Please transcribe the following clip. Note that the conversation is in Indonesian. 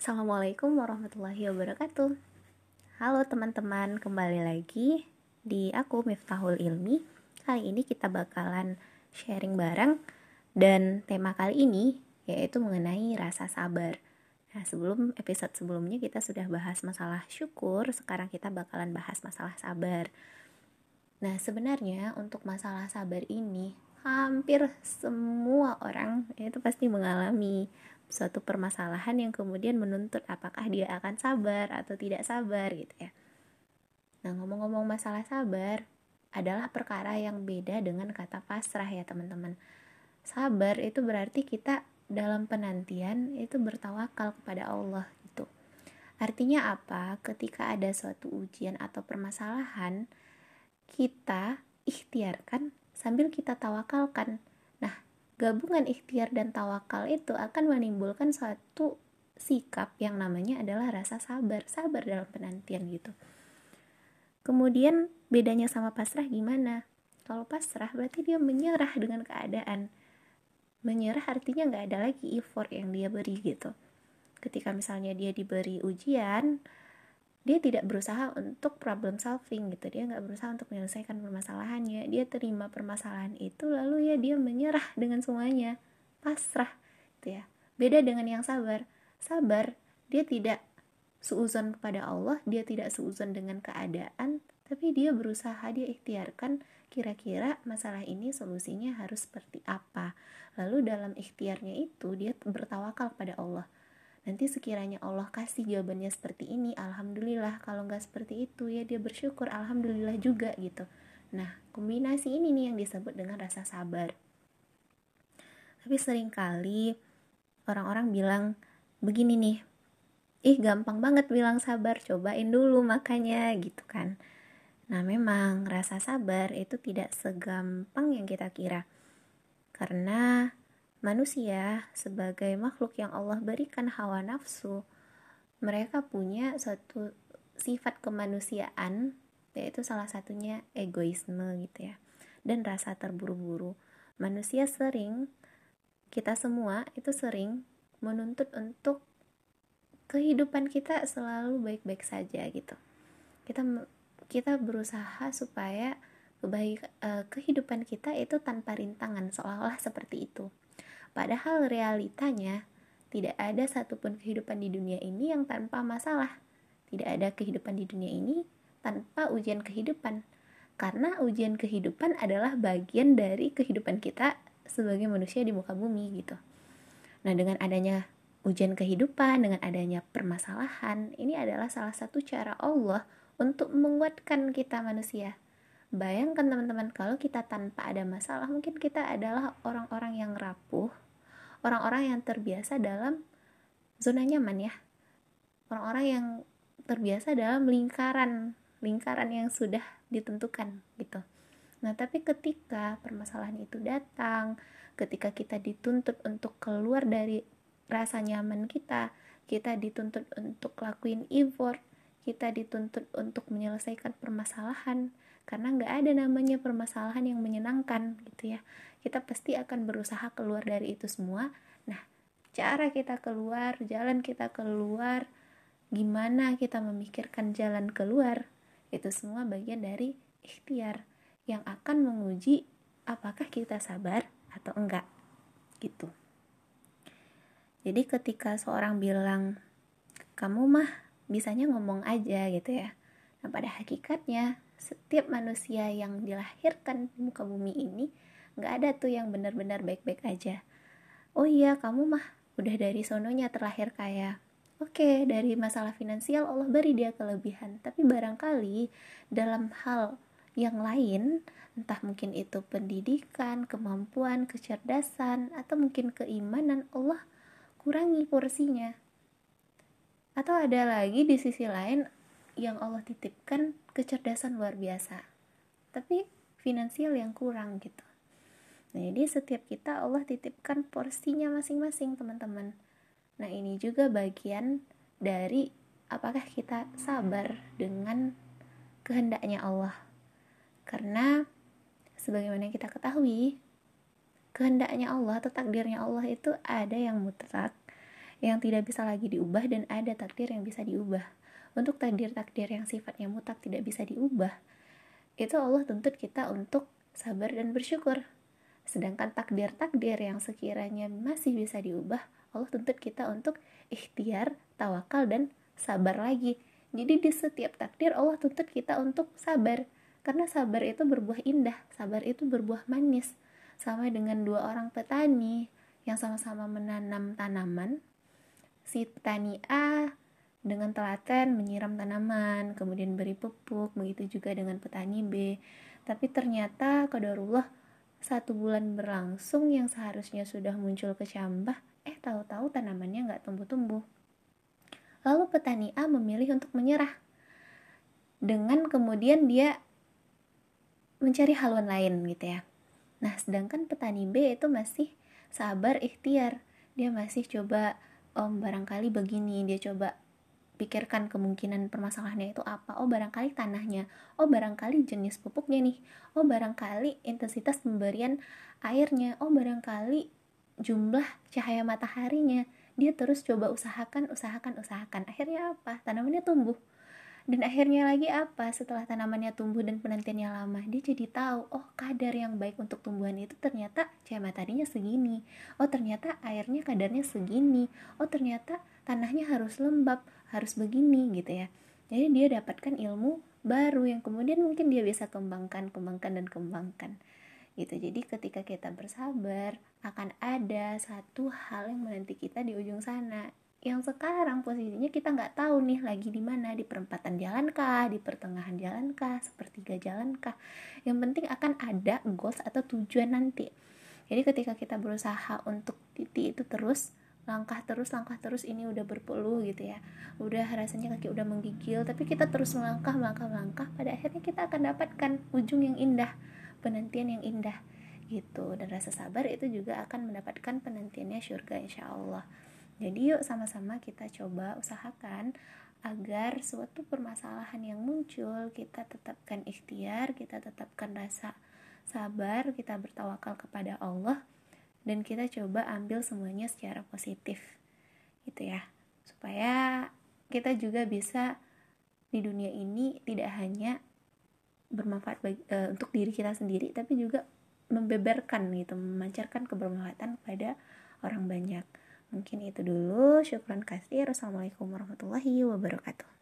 Assalamualaikum warahmatullahi wabarakatuh. Halo teman-teman, kembali lagi di aku Miftahul Ilmi. Kali ini kita bakalan sharing bareng Dan tema kali ini yaitu mengenai rasa sabar. Nah sebelum episode sebelumnya kita sudah bahas masalah syukur Sekarang kita bakalan bahas masalah sabar. Nah sebenarnya untuk masalah sabar ini hampir semua orang itu pasti mengalami suatu permasalahan yang kemudian menuntut apakah dia akan sabar atau tidak sabar gitu ya. Nah, ngomong-ngomong masalah sabar adalah perkara yang beda dengan kata pasrah ya, teman-teman. Sabar itu berarti kita dalam penantian itu bertawakal kepada Allah gitu. Artinya apa? Ketika ada suatu ujian atau permasalahan, kita ikhtiarkan sambil kita tawakalkan. Gabungan ikhtiar dan tawakal itu akan menimbulkan suatu sikap yang namanya adalah rasa sabar, sabar dalam penantian gitu. Kemudian bedanya sama pasrah gimana? Kalau pasrah berarti dia menyerah dengan keadaan. Menyerah artinya nggak ada lagi effort yang dia beri gitu. Ketika misalnya dia diberi ujian, dia tidak berusaha untuk problem solving gitu. Dia nggak berusaha untuk menyelesaikan permasalahannya. Dia terima permasalahan itu lalu ya dia menyerah dengan semuanya. Pasrah gitu ya. Beda dengan yang sabar. Sabar dia tidak seuzon kepada Allah dia tidak seuzon dengan keadaan tapi dia berusaha dia ikhtiarkan kira-kira masalah ini solusinya harus seperti apa. Lalu dalam ikhtiarnya itu dia bertawakal kepada Allah nanti sekiranya Allah kasih jawabannya seperti ini alhamdulillah. Kalau nggak seperti itu ya dia bersyukur alhamdulillah juga gitu. Nah kombinasi ini nih yang disebut dengan rasa sabar. Tapi sering kali orang-orang bilang begini nih ih gampang banget bilang sabar cobain dulu makanya gitu kan. Nah memang rasa sabar itu tidak segampang yang kita kira. Karena manusia sebagai makhluk yang Allah berikan hawa nafsu, mereka punya satu sifat kemanusiaan yaitu salah satunya egoisme gitu ya dan rasa terburu-buru. Manusia sering kita semua itu sering menuntut untuk kehidupan kita selalu baik-baik saja gitu. Kita kita berusaha supaya kebaik, uh, kehidupan kita itu tanpa rintangan seolah-olah seperti itu. Padahal realitanya tidak ada satupun kehidupan di dunia ini yang tanpa masalah. Tidak ada kehidupan di dunia ini tanpa ujian kehidupan. Karena ujian kehidupan adalah bagian dari kehidupan kita sebagai manusia di muka bumi gitu. Nah, dengan adanya ujian kehidupan, dengan adanya permasalahan, ini adalah salah satu cara Allah untuk menguatkan kita manusia. Bayangkan teman-teman kalau kita tanpa ada masalah mungkin kita adalah orang-orang yang rapuh, orang-orang yang terbiasa dalam zona nyaman ya. Orang-orang yang terbiasa dalam lingkaran, lingkaran yang sudah ditentukan gitu. Nah, tapi ketika permasalahan itu datang, ketika kita dituntut untuk keluar dari rasa nyaman kita, kita dituntut untuk lakuin effort, kita dituntut untuk menyelesaikan permasalahan, karena nggak ada namanya permasalahan yang menyenangkan gitu ya. Kita pasti akan berusaha keluar dari itu semua. Nah cara kita keluar jalan kita keluar gimana kita memikirkan jalan keluar itu semua bagian dari ikhtiar yang akan menguji apakah kita sabar atau enggak gitu. Jadi ketika seorang bilang kamu mah bisanya ngomong aja gitu ya. Nah pada hakikatnya setiap manusia yang dilahirkan di muka bumi ini nggak ada tuh yang benar-benar baik-baik aja. Oh iya kamu mah udah dari sononya terlahir kaya. Oke, dari masalah finansial Allah beri dia kelebihan, tapi barangkali dalam hal yang lain, entah mungkin itu pendidikan, kemampuan, kecerdasan, atau mungkin keimanan, Allah kurangi porsinya. Atau ada lagi di sisi lain yang Allah titipkan kecerdasan luar biasa. Tapi finansial yang kurang gitu. Nah jadi setiap kita Allah titipkan porsinya masing-masing teman-teman. Nah ini juga bagian dari apakah kita sabar dengan kehendaknya Allah. Karena sebagaimana kita ketahui kehendaknya Allah atau takdirnya Allah itu ada yang mutlak yang tidak bisa lagi diubah dan ada takdir yang bisa diubah untuk takdir-takdir yang sifatnya mutak tidak bisa diubah itu Allah tuntut kita untuk sabar dan bersyukur. Sedangkan takdir-takdir yang sekiranya masih bisa diubah Allah tuntut kita untuk ikhtiar, tawakal dan sabar lagi. Jadi di setiap takdir Allah tuntut kita untuk sabar. Karena sabar itu berbuah indah sabar itu berbuah manis. Sama dengan dua orang petani yang sama-sama menanam tanaman si petani A dengan telaten menyiram tanaman, kemudian beri pupuk, begitu juga dengan petani B. Tapi ternyata kadarullah satu bulan berlangsung yang seharusnya sudah muncul kecambah, eh tahu-tahu tanamannya nggak tumbuh-tumbuh. Lalu petani A memilih untuk menyerah. Dengan kemudian dia mencari haluan lain gitu ya. Nah, sedangkan petani B itu masih sabar ikhtiar. Dia masih coba om barangkali begini dia coba pikirkan kemungkinan permasalahannya itu apa. Oh barangkali tanahnya. Oh barangkali jenis pupuknya nih. Oh barangkali intensitas pemberian airnya. Oh barangkali jumlah cahaya mataharinya. Dia terus coba usahakan usahakan usahakan. Akhirnya apa? Tanamannya tumbuh. Dan akhirnya lagi apa? Setelah tanamannya tumbuh dan penantiannya lama dia jadi tahu oh kadar yang baik untuk tumbuhan itu ternyata cahaya mataharinya segini. Oh ternyata airnya kadarnya segini. Oh ternyata tanahnya harus lembab harus begini gitu ya. Jadi dia dapatkan ilmu baru yang kemudian mungkin dia bisa kembangkan kembangkan dan kembangkan gitu. Jadi ketika kita bersabar akan ada satu hal yang menanti kita di ujung sana. Yang sekarang posisinya kita nggak tahu nih lagi di mana? Di perempatan jalan kah di pertengahan jalan kah sepertiga jalan kah yang penting akan ada goals atau tujuan nanti. Jadi ketika kita berusaha untuk titik itu terus langkah terus langkah terus ini udah berpuluh gitu ya. Udah rasanya kaki udah menggigil tapi kita terus melangkah melangkah melangkah pada akhirnya kita akan dapatkan ujung yang indah penantian yang indah gitu. Dan rasa sabar itu juga akan mendapatkan penantiannya surga insya Allah. Jadi yuk sama-sama kita coba usahakan agar suatu permasalahan yang muncul kita tetapkan ikhtiar, kita tetapkan rasa sabar, kita bertawakal kepada Allah dan kita coba ambil semuanya secara positif. Gitu ya. Supaya kita juga bisa di dunia ini tidak hanya bermanfaat bagi, e, untuk diri kita sendiri tapi juga membeberkan gitu, memancarkan kebermanfaatan kepada orang banyak. Mungkin itu dulu. Syukran kasih. Wassalamualaikum warahmatullahi wabarakatuh.